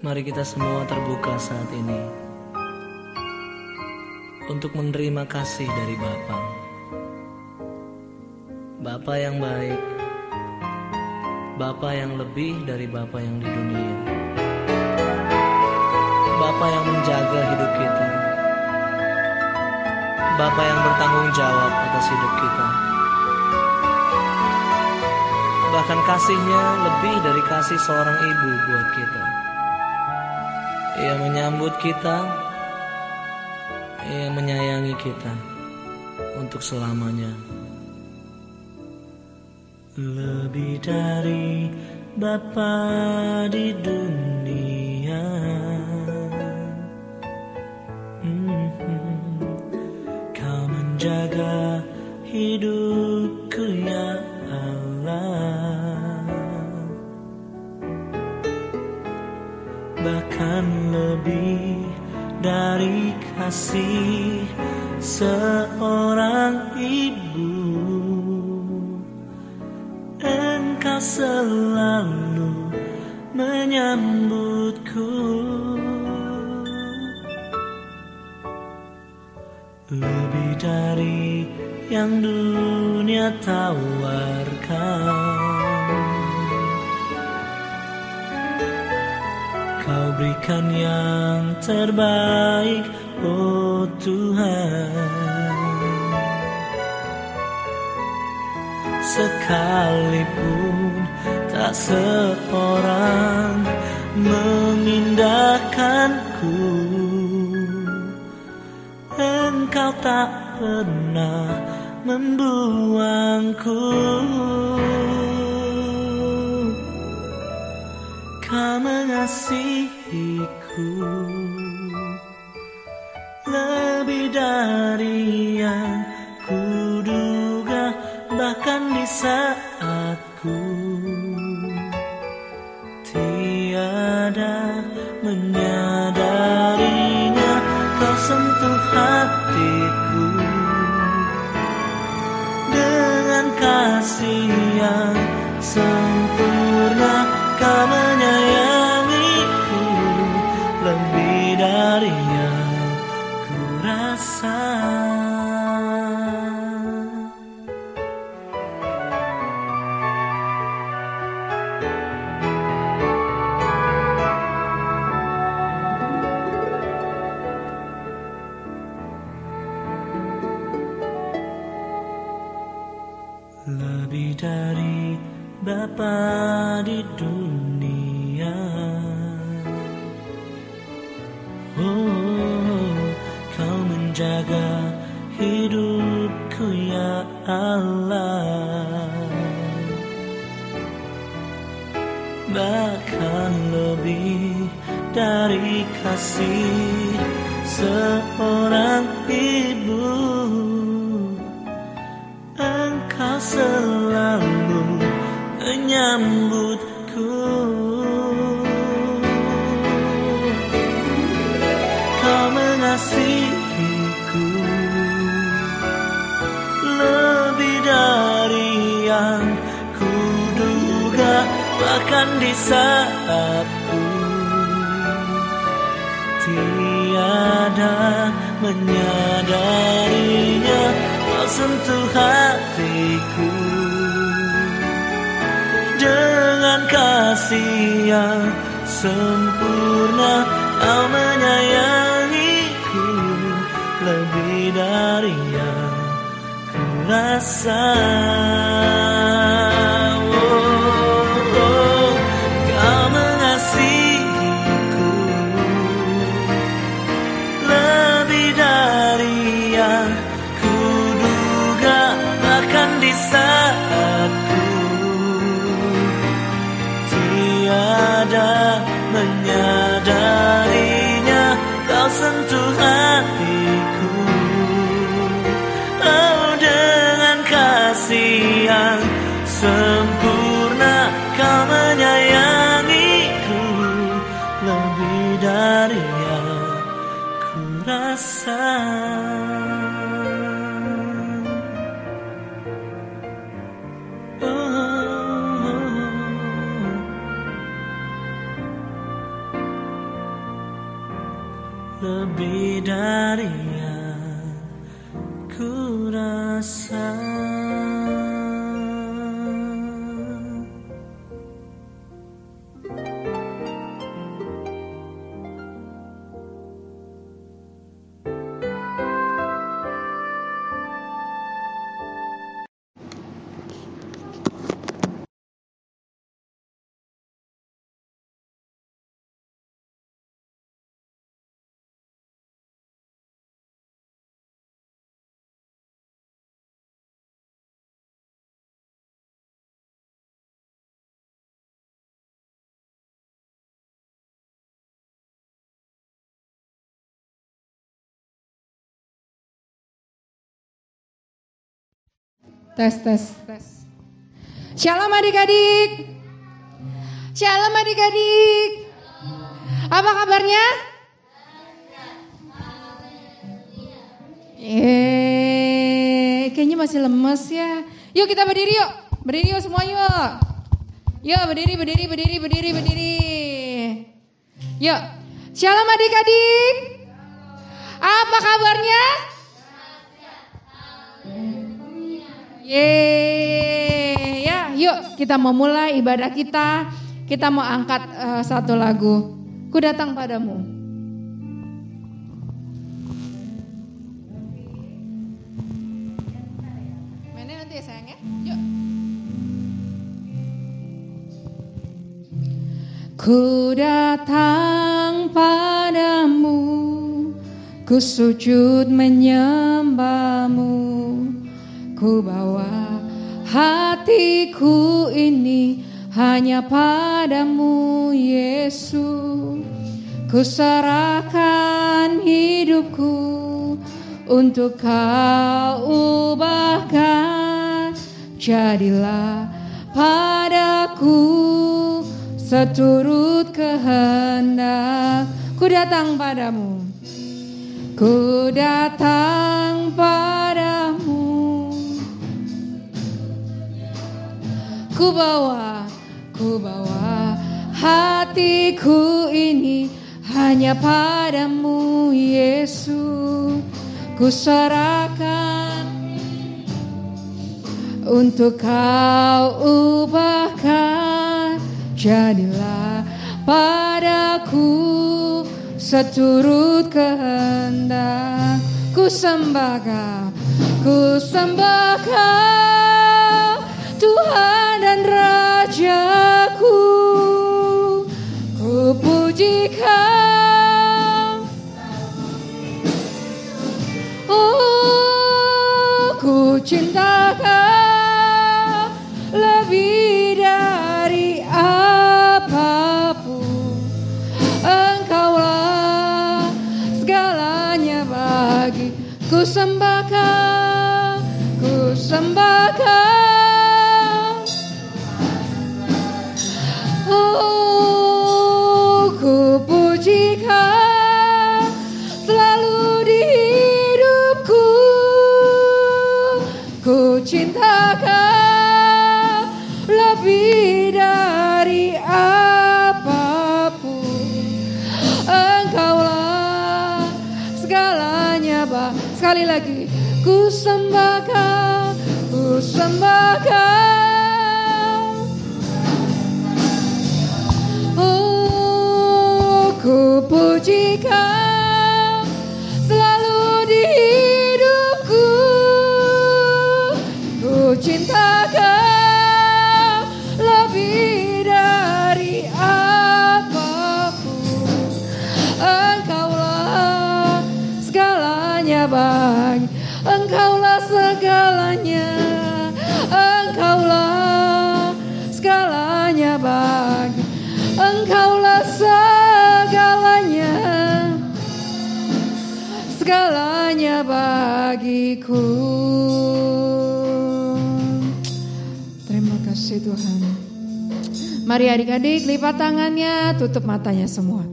Mari kita semua terbuka saat ini untuk menerima kasih dari Bapa. Bapa yang baik, Bapa yang lebih dari Bapa yang di dunia. Bapa yang menjaga hidup kita. Bapa yang bertanggung jawab atas hidup kita. Bahkan kasihnya lebih dari kasih seorang ibu buat kita. Ia menyambut kita, Ia menyayangi kita untuk selamanya. Lebih dari Bapa di dunia. Mhm. Kau menjaga hidupku ya Allah. Bahkan lebih dari kasih seorang ibu. Engkau selalu menyambutku. Lebih dari yang dunia tawarkan. Berikan yang terbaik, oh Tuhan. Sekalipun tak seorang mengindahkanku, Engkau tak pernah membuangku. Kau mengasihiku lebih dari yang kuduga bahkan di saat ku tiada menyadarinya. Kau sentuh hatiku dengan kasih yang sempurna Bapa di Tiada menyadarinya. Kau sentuh hatiku Dengan kasih yang sempurna. Kau menyayangiku Lebih dari yang ku rasa rasa Tes, tes, tes. Shalom adik-adik. Shalom adik-adik. Apa kabarnya? Eh, kayaknya masih lemes ya. Yuk kita berdiri yuk. Berdiri yuk semua yuk. Yuk berdiri, berdiri, berdiri, berdiri, berdiri. Yuk. Shalom adik-adik. Apa kabarnya? Yeay, ya yuk kita mau mulai ibadah kita. Kita mau angkat uh, satu lagu. Ku datang padamu. Mainnya nanti ya ya. Yuk. Ku datang padamu, ku sujud menyembahmu. Ku bawa hatiku ini hanya padamu Yesus. Ku serahkan hidupku untuk kau ubahkan. Jadilah padaku seturut kehendak. Ku datang padamu. Ku datang padamu. Ku bawa, ku bawa hatiku ini hanya padamu Yesus. Ku serahkan untuk kau ubahkan. Jadilah padaku seturut kehendak. Ku sembahkan, ku sembahkan Tuhan Rajaku Ku puji kau Oh ku cinta kau Lebih dari apa pun. Engkaulah segalanya bagi Ku sembah sekali lagi ku sembah kau ku sembah kau segalanya bagiku. Terima kasih Tuhan. Mari adik-adik lipat tangannya tutup matanya semua.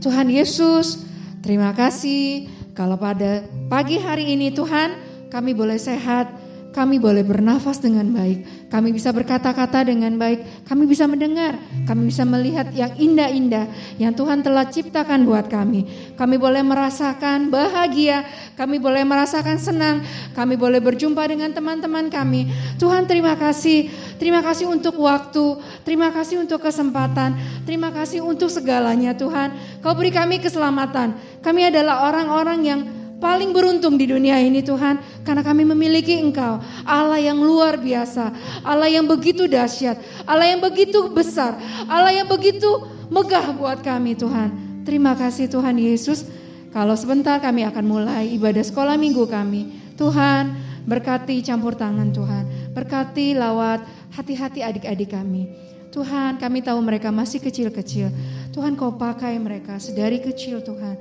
Tuhan Yesus terima kasih kalau pada pagi hari ini Tuhan kami boleh sehat kami boleh bernafas dengan baik, kami bisa berkata-kata dengan baik, kami bisa mendengar, kami bisa melihat yang indah-indah yang Tuhan telah ciptakan buat kami. Kami boleh merasakan bahagia, kami boleh merasakan senang, kami boleh berjumpa dengan teman-teman kami. Tuhan terima kasih, terima kasih untuk waktu, terima kasih untuk kesempatan, terima kasih untuk segalanya Tuhan. Kau beri kami keselamatan. Kami adalah orang-orang yang paling beruntung di dunia ini Tuhan karena kami memiliki Engkau. Allah yang luar biasa. Allah yang begitu dahsyat. Allah yang begitu besar. Allah yang begitu megah buat kami Tuhan. Terima kasih Tuhan Yesus. Kalau sebentar kami akan mulai ibadah sekolah minggu kami. Tuhan berkati campur tangan Tuhan. Berkati lawat hati-hati adik-adik kami. Tuhan kami tahu mereka masih kecil-kecil. Tuhan kau pakai mereka sedari kecil Tuhan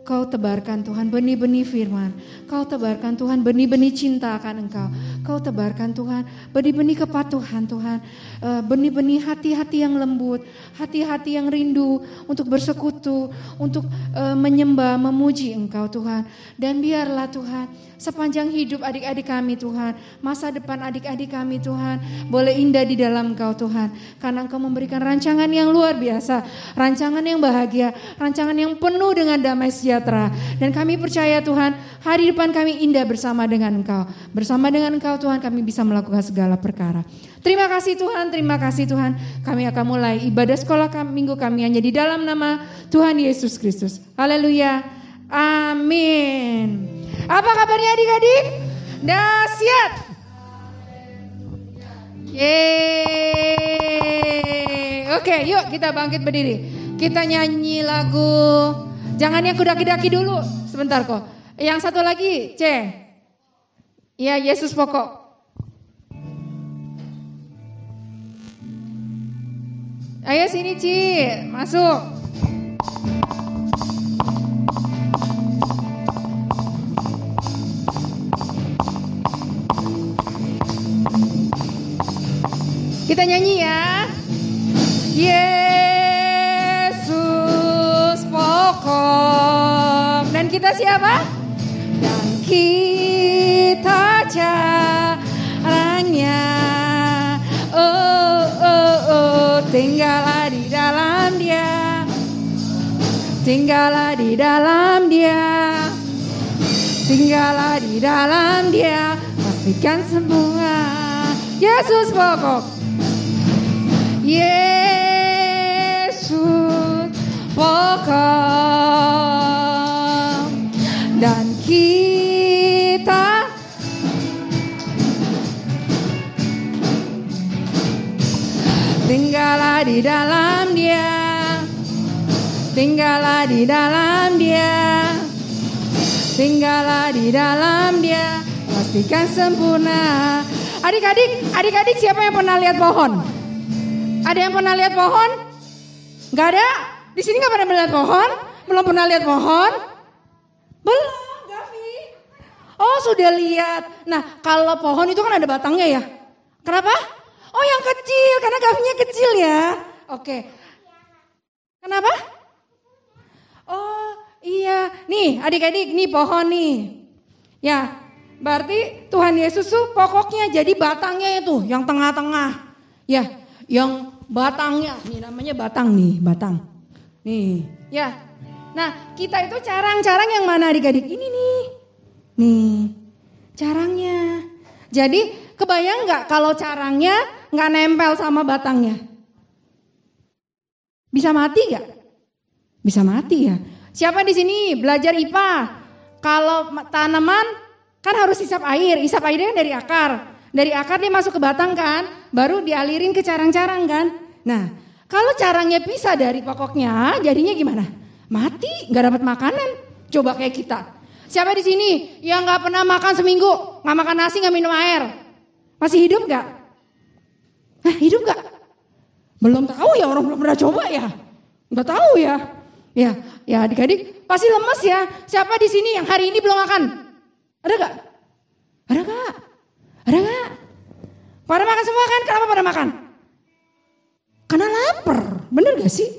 Kau tebarkan Tuhan benih-benih firman. Kau tebarkan Tuhan benih-benih cinta akan Engkau. Kau tebarkan Tuhan benih-benih kepatuhan Tuhan. Eh, benih-benih hati-hati yang lembut. Hati-hati yang rindu untuk bersekutu. Untuk eh, menyembah, memuji Engkau Tuhan. Dan biarlah Tuhan sepanjang hidup adik-adik kami Tuhan. Masa depan adik-adik kami Tuhan. Boleh indah di dalam Engkau Tuhan. Karena Engkau memberikan rancangan yang luar biasa. Rancangan yang bahagia. Rancangan yang penuh dengan damai sejahtera sejahtera. Dan kami percaya Tuhan, hari depan kami indah bersama dengan Engkau. Bersama dengan Engkau Tuhan kami bisa melakukan segala perkara. Terima kasih Tuhan, terima kasih Tuhan. Kami akan mulai ibadah sekolah kami, minggu kami hanya di dalam nama Tuhan Yesus Kristus. Haleluya. Amin. Apa kabarnya adik-adik? Dahsyat. Yeay. Oke, yuk kita bangkit berdiri. Kita nyanyi lagu Jangan yang kudaki-daki dulu. Sebentar kok. Yang satu lagi, C. Iya, Yesus pokok. Ayo sini Ci, masuk. Kita nyanyi ya. Yesus pokok. Dan kita siapa? Dan kita caranya. Oh, oh, oh, tinggallah di dalam dia. Tinggallah di dalam dia. Tinggallah di dalam dia. Pastikan semua. Yesus pokok. Yesus pokok dan kita tinggallah di dalam dia. Tinggallah di dalam dia. Tinggallah di dalam dia. Pastikan sempurna. Adik-adik adik-adik siapa yang pernah lihat pohon? Ada yang pernah lihat pohon? Gak ada? Di sini gak pernah melihat pohon? Belum pernah lihat pohon? Belum, Gavi. Oh sudah lihat. Nah kalau pohon itu kan ada batangnya ya. Kenapa? Oh yang kecil, karena Gavinya kecil ya. Oke. Kenapa? Oh iya, nih adik-adik, nih pohon nih. Ya, berarti Tuhan Yesus tuh pokoknya jadi batangnya itu, yang tengah-tengah. Ya, yang batangnya, nih namanya batang nih, batang. Nih, ya. Nah, kita itu carang-carang yang mana adik-adik? Ini nih. Nih, carangnya. Jadi, kebayang nggak kalau carangnya nggak nempel sama batangnya? Bisa mati nggak? Bisa mati ya. Siapa di sini belajar IPA? Kalau tanaman kan harus isap air, isap airnya kan dari akar. Dari akar dia masuk ke batang kan, baru dialirin ke carang-carang kan. Nah, kalau carangnya pisah dari pokoknya, jadinya gimana? Mati, nggak dapat makanan. Coba kayak kita. Siapa di sini yang nggak pernah makan seminggu, nggak makan nasi, nggak minum air? Masih hidup nggak? Hah, hidup nggak? Belum tahu ya orang belum pernah coba ya. Nggak tahu ya. Ya, ya adik-adik pasti lemes ya. Siapa di sini yang hari ini belum makan? Ada nggak? Ada nggak? Ada nggak? Pada makan semua kan? Kenapa pada makan? Karena lapar, bener gak sih?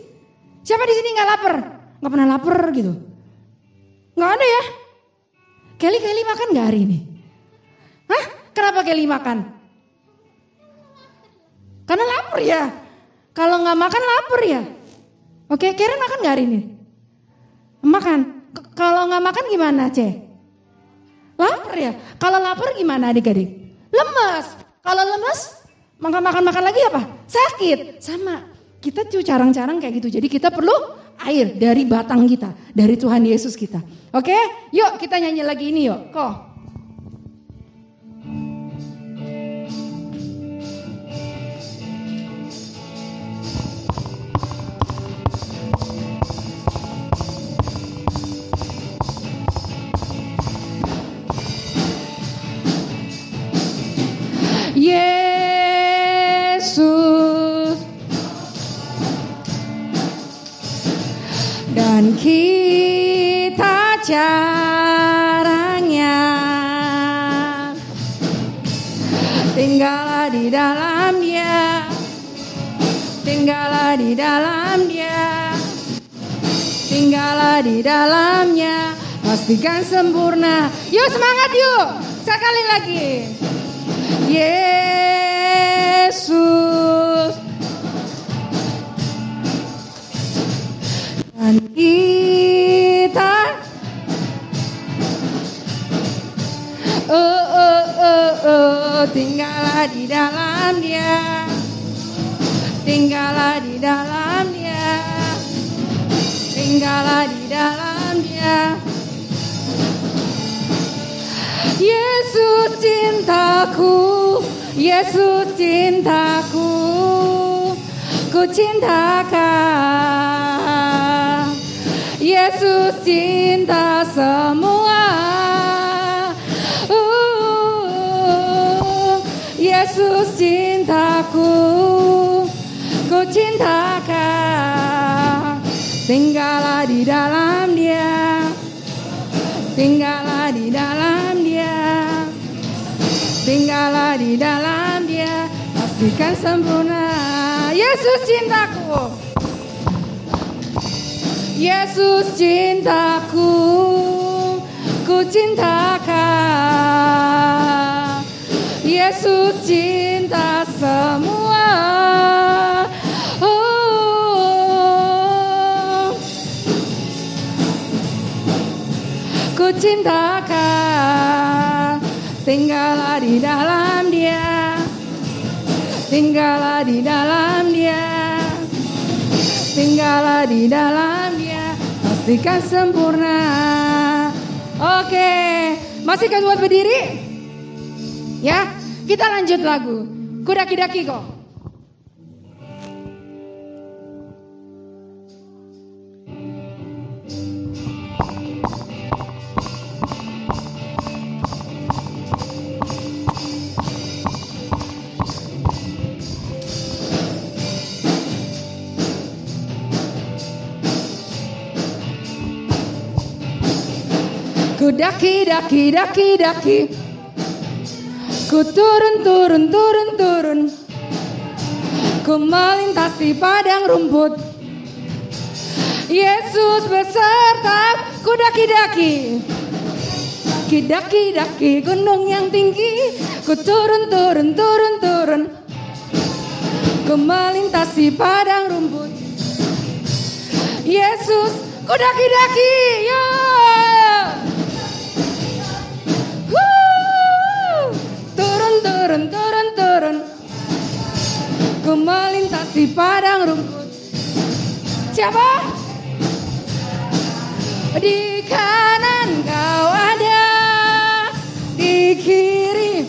Siapa di sini nggak lapar? Nggak pernah lapar gitu? Nggak ada ya? Kelly Kelly makan nggak hari ini? Hah? Kenapa Kelly makan? Karena lapar ya. Kalau nggak makan lapar ya. Oke, Karen makan nggak hari ini? Makan. Kalau nggak makan gimana, C? Lapar ya. Kalau lapar gimana adik-adik? Lemes. Kalau lemes, makan-makan-makan lagi apa? Sakit. Sama. Kita tuh carang-carang kayak gitu. Jadi kita perlu air dari batang kita, dari Tuhan Yesus kita. Oke? Yuk kita nyanyi lagi ini yuk. Kok? Di dalam dia tinggallah di dalamnya. Pastikan sempurna. Yuk semangat yuk. Sekali lagi. Yesus. Dan kita. Oh, oh, oh, oh, tinggallah di dalam dia tinggallah di dalam dia tinggallah di dalam dia Yesus cintaku, Yesus cintaku, ku cintakan. Yesus cinta semua. Tinggallah di dalam dia. Tinggallah di dalam dia. Tinggallah di dalam dia. Pastikan sempurna. Yesus cintaku. Yesus cintaku. Ku cintakan. Yesus cinta semua tinggallah di dalam dia. Tinggallah di dalam dia. Tinggallah di dalam dia. Pastikan sempurna. Oke masih kan buat berdiri. Ya kita lanjut lagu. Kudaki-daki kok Ku daki daki daki daki. Ku turun turun turun turun. Ku melintasi padang rumput. Yesus beserta ku daki daki. Daki daki daki gunung yang tinggi. Ku turun turun turun turun. Ku melintasi padang rumput. Yesus ku daki daki. Ya Turun, turun, turun. Ku melintasi padang rumput. Siapa? Di kanan kau ada, di kiri,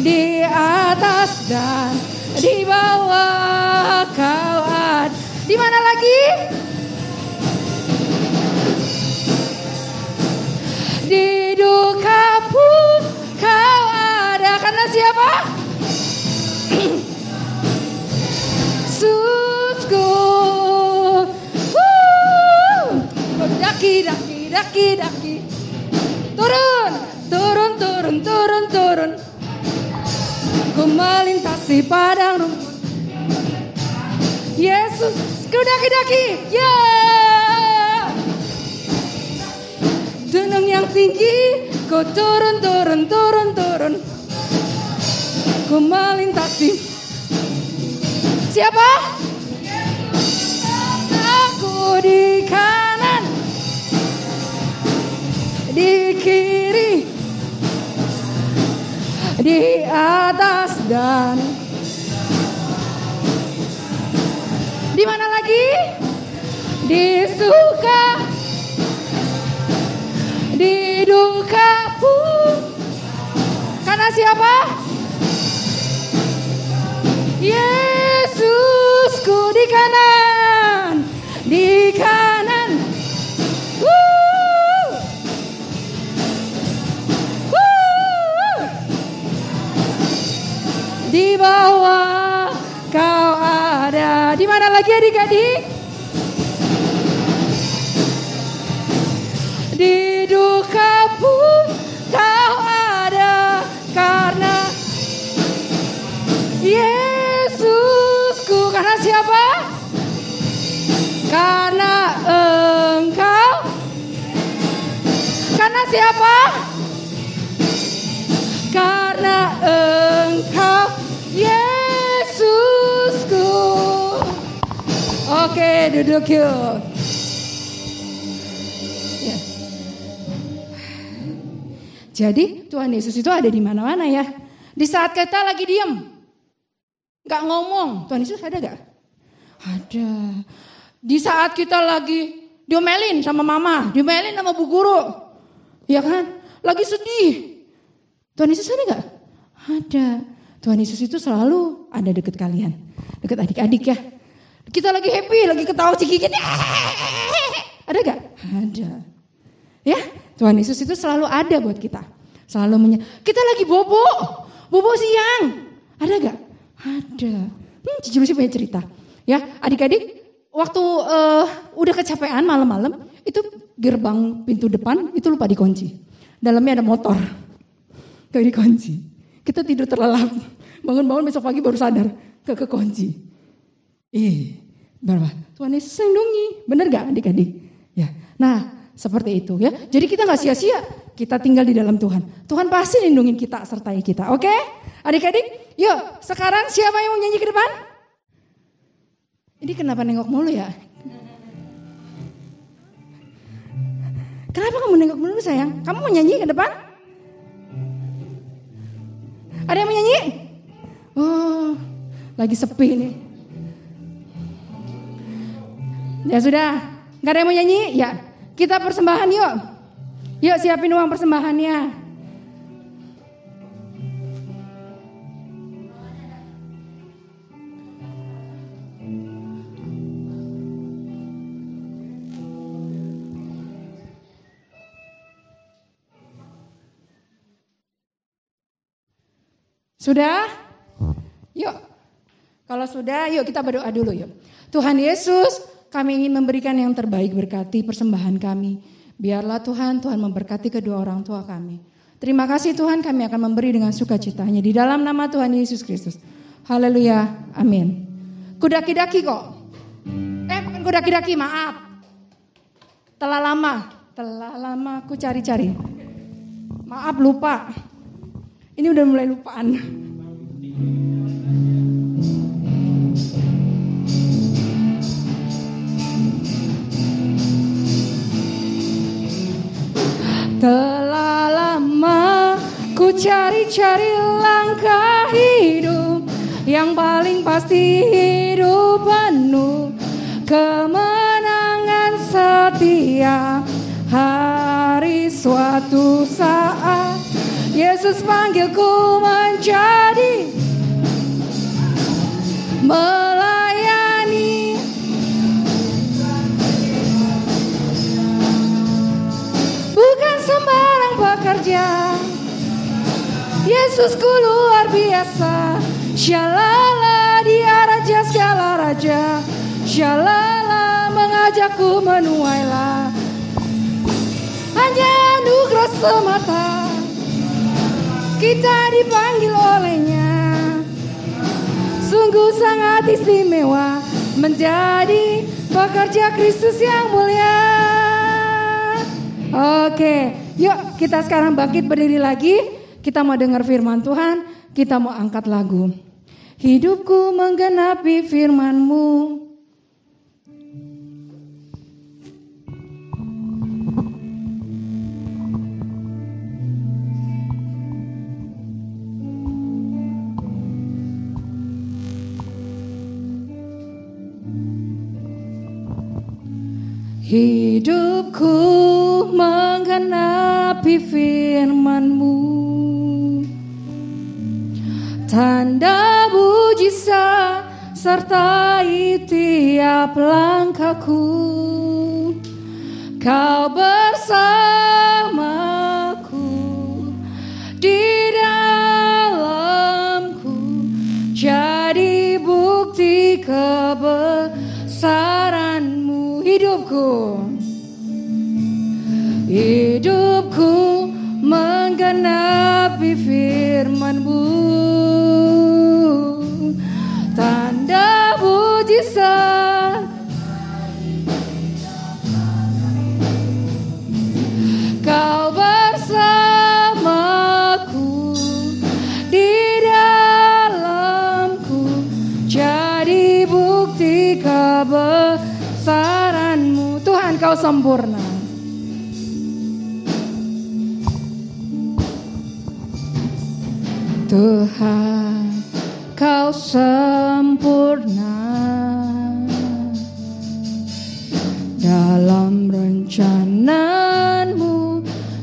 di atas dan daki daki. Turun, turun, turun, turun, turun. Ku melintasi padang rumput. Yesus, ku daki daki. Yeah gunung yang tinggi Ku turun, turun, turun, turun. Ku melintasi. Siapa? Aku di kanan, di kiri, di atas dan di mana lagi? Di suka, di duka pun. Karena siapa? Yesusku di kanan, di kanan. Adik-adik? Di duka pun kau ada karena Yesusku karena siapa? Karena engkau Karena siapa? Duduk yuk Ya. Jadi Tuhan Yesus itu ada di mana-mana ya. Di saat kita lagi diem, nggak ngomong, Tuhan Yesus ada gak? Ada. Di saat kita lagi diomelin sama mama, diomelin sama bu guru, ya kan? Lagi sedih, Tuhan Yesus ada gak? Ada. Tuhan Yesus itu selalu ada deket kalian, deket adik-adik ya. Kita lagi happy, lagi ketawa cikikit, ada gak? Ada. Ya, Tuhan Yesus itu selalu ada buat kita. Selalu menye Kita lagi bobo, bobo siang. Ada gak? Ada. Hmm, Cici Lucy punya cerita. Ya, adik-adik, waktu uh, udah kecapean malam-malam, itu gerbang pintu depan itu lupa dikunci. Dalamnya ada motor. Gak dikunci. Kita tidur terlelap. Bangun-bangun besok pagi baru sadar. Gak kekunci. Ih, berapa? Tuhan Yesus lindungi. Bener gak adik-adik? Ya. Nah, seperti itu ya. Jadi kita nggak sia-sia, kita tinggal di dalam Tuhan. Tuhan pasti lindungin kita, sertai kita. Oke? Adik-adik, yuk sekarang siapa yang mau nyanyi ke depan? Ini kenapa nengok mulu ya? Kenapa kamu nengok mulu sayang? Kamu mau nyanyi ke depan? Ada yang mau nyanyi? Oh, lagi sepi nih. Ya sudah, nggak ada yang mau nyanyi? Ya, kita persembahan yuk. Yuk siapin uang persembahannya. Sudah? Yuk. Kalau sudah, yuk kita berdoa dulu yuk. Tuhan Yesus, kami ingin memberikan yang terbaik berkati persembahan kami. Biarlah Tuhan, Tuhan memberkati kedua orang tua kami. Terima kasih Tuhan, kami akan memberi dengan sukacitanya di dalam nama Tuhan Yesus Kristus. Haleluya, amin. Kudaki-daki kok. Eh, bukan kudaki-daki, maaf. Telah lama, telah lama aku cari-cari. Maaf lupa. Ini udah mulai lupaan. Telah lama ku cari-cari langkah hidup yang paling pasti hidup penuh kemenangan setia hari suatu saat Yesus panggilku menjadi Yesusku luar biasa. Shalala dia raja segala raja. Shalala mengajakku menuailah Hanya anugerah semata. Kita dipanggil olehnya. Sungguh sangat istimewa Menjadi pekerja Kristus yang mulia. Oke, Yuk kita sekarang bangkit berdiri lagi. Kita mau dengar firman Tuhan. Kita mau angkat lagu. Hidupku menggenapi firmanmu. Hidupku menggenapi firmanmu Tanda mujizat sertai tiap langkahku. Kau bersamaku di dalamku. Jadi bukti kebesaranmu hidupku mujizat Kau bersamaku di dalamku Jadi bukti kebesaranmu. Tuhan kau sempurna. Tuhan kau sempurna dalam rencanamu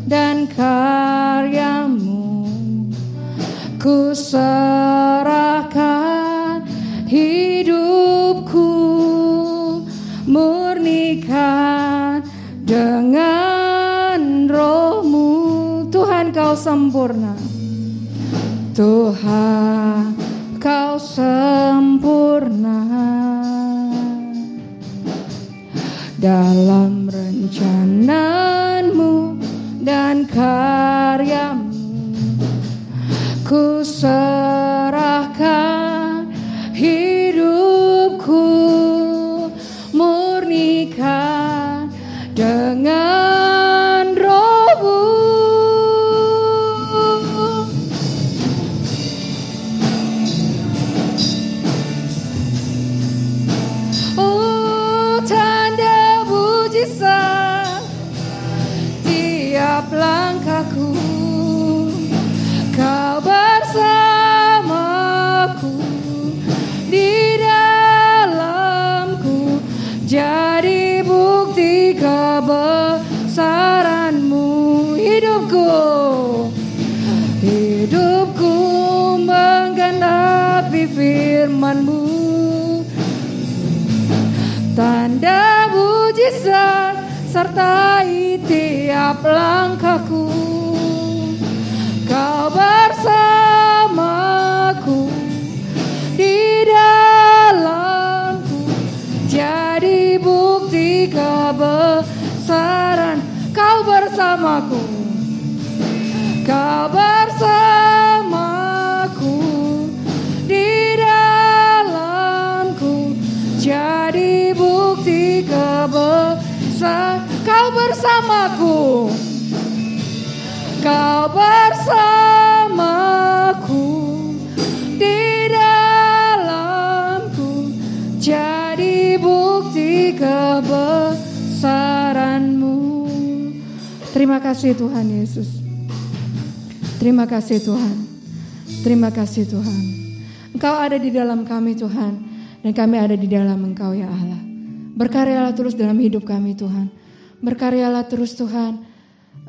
dan karyamu. Ku serahkan hidupku murnikan dengan rohmu. Tuhan kau sempurna. Tuhan sertai tiap langkahku. Kau bersamaku di dalamku. Jadi bukti kebesaran Kau bersamaku. Kau bersamaku di dalamku. Jadi bukti kebesaran bersamaku. Kau bersamaku di dalamku. Jadi bukti kebesaranmu. Terima kasih Tuhan Yesus. Terima kasih Tuhan. Terima kasih Tuhan. Engkau ada di dalam kami Tuhan. Dan kami ada di dalam Engkau ya Allah. Berkaryalah terus dalam hidup kami Tuhan. Berkaryalah terus Tuhan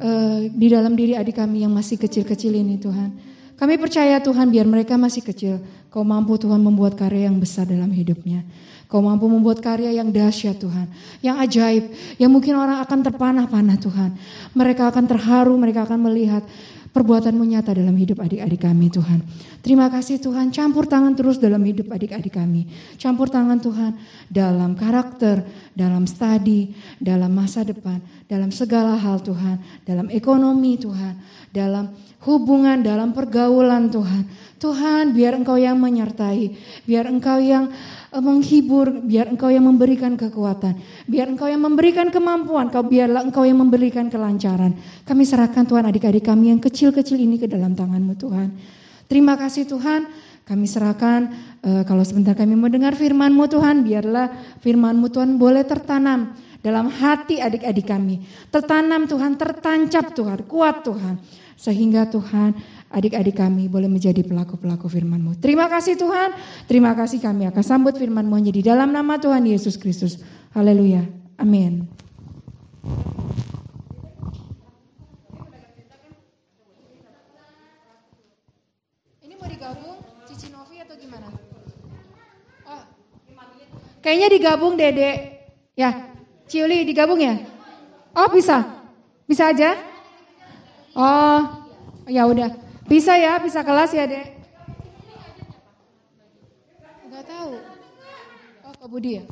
eh, di dalam diri adik kami yang masih kecil-kecil ini Tuhan. Kami percaya Tuhan biar mereka masih kecil, Kau mampu Tuhan membuat karya yang besar dalam hidupnya. Kau mampu membuat karya yang dahsyat Tuhan, yang ajaib, yang mungkin orang akan terpanah-panah Tuhan. Mereka akan terharu, mereka akan melihat perbuatanmu nyata dalam hidup adik-adik kami Tuhan. Terima kasih Tuhan, campur tangan terus dalam hidup adik-adik kami. Campur tangan Tuhan dalam karakter, dalam studi, dalam masa depan, dalam segala hal Tuhan, dalam ekonomi Tuhan, dalam hubungan, dalam pergaulan Tuhan. Tuhan, biar Engkau yang menyertai, biar Engkau yang eh, menghibur, biar Engkau yang memberikan kekuatan, biar Engkau yang memberikan kemampuan, kau biarlah Engkau yang memberikan kelancaran. Kami serahkan Tuhan adik-adik kami yang kecil-kecil ini ke dalam tangan-Mu Tuhan. Terima kasih Tuhan, kami serahkan uh, kalau sebentar kami mau dengar firman-Mu Tuhan, biarlah firman-Mu Tuhan boleh tertanam dalam hati adik-adik kami. Tertanam Tuhan, tertancap Tuhan, kuat Tuhan. Sehingga Tuhan adik-adik kami boleh menjadi pelaku-pelaku firman-Mu. Terima kasih Tuhan, terima kasih kami akan sambut firman-Mu di dalam nama Tuhan Yesus Kristus. Haleluya. Amin. Kayaknya digabung Dede. Ya, Ciuli digabung ya? Oh bisa? Bisa aja? Oh, ya udah. Bisa ya, bisa kelas ya Dek? Enggak tahu. Oh, Kak Budi ya?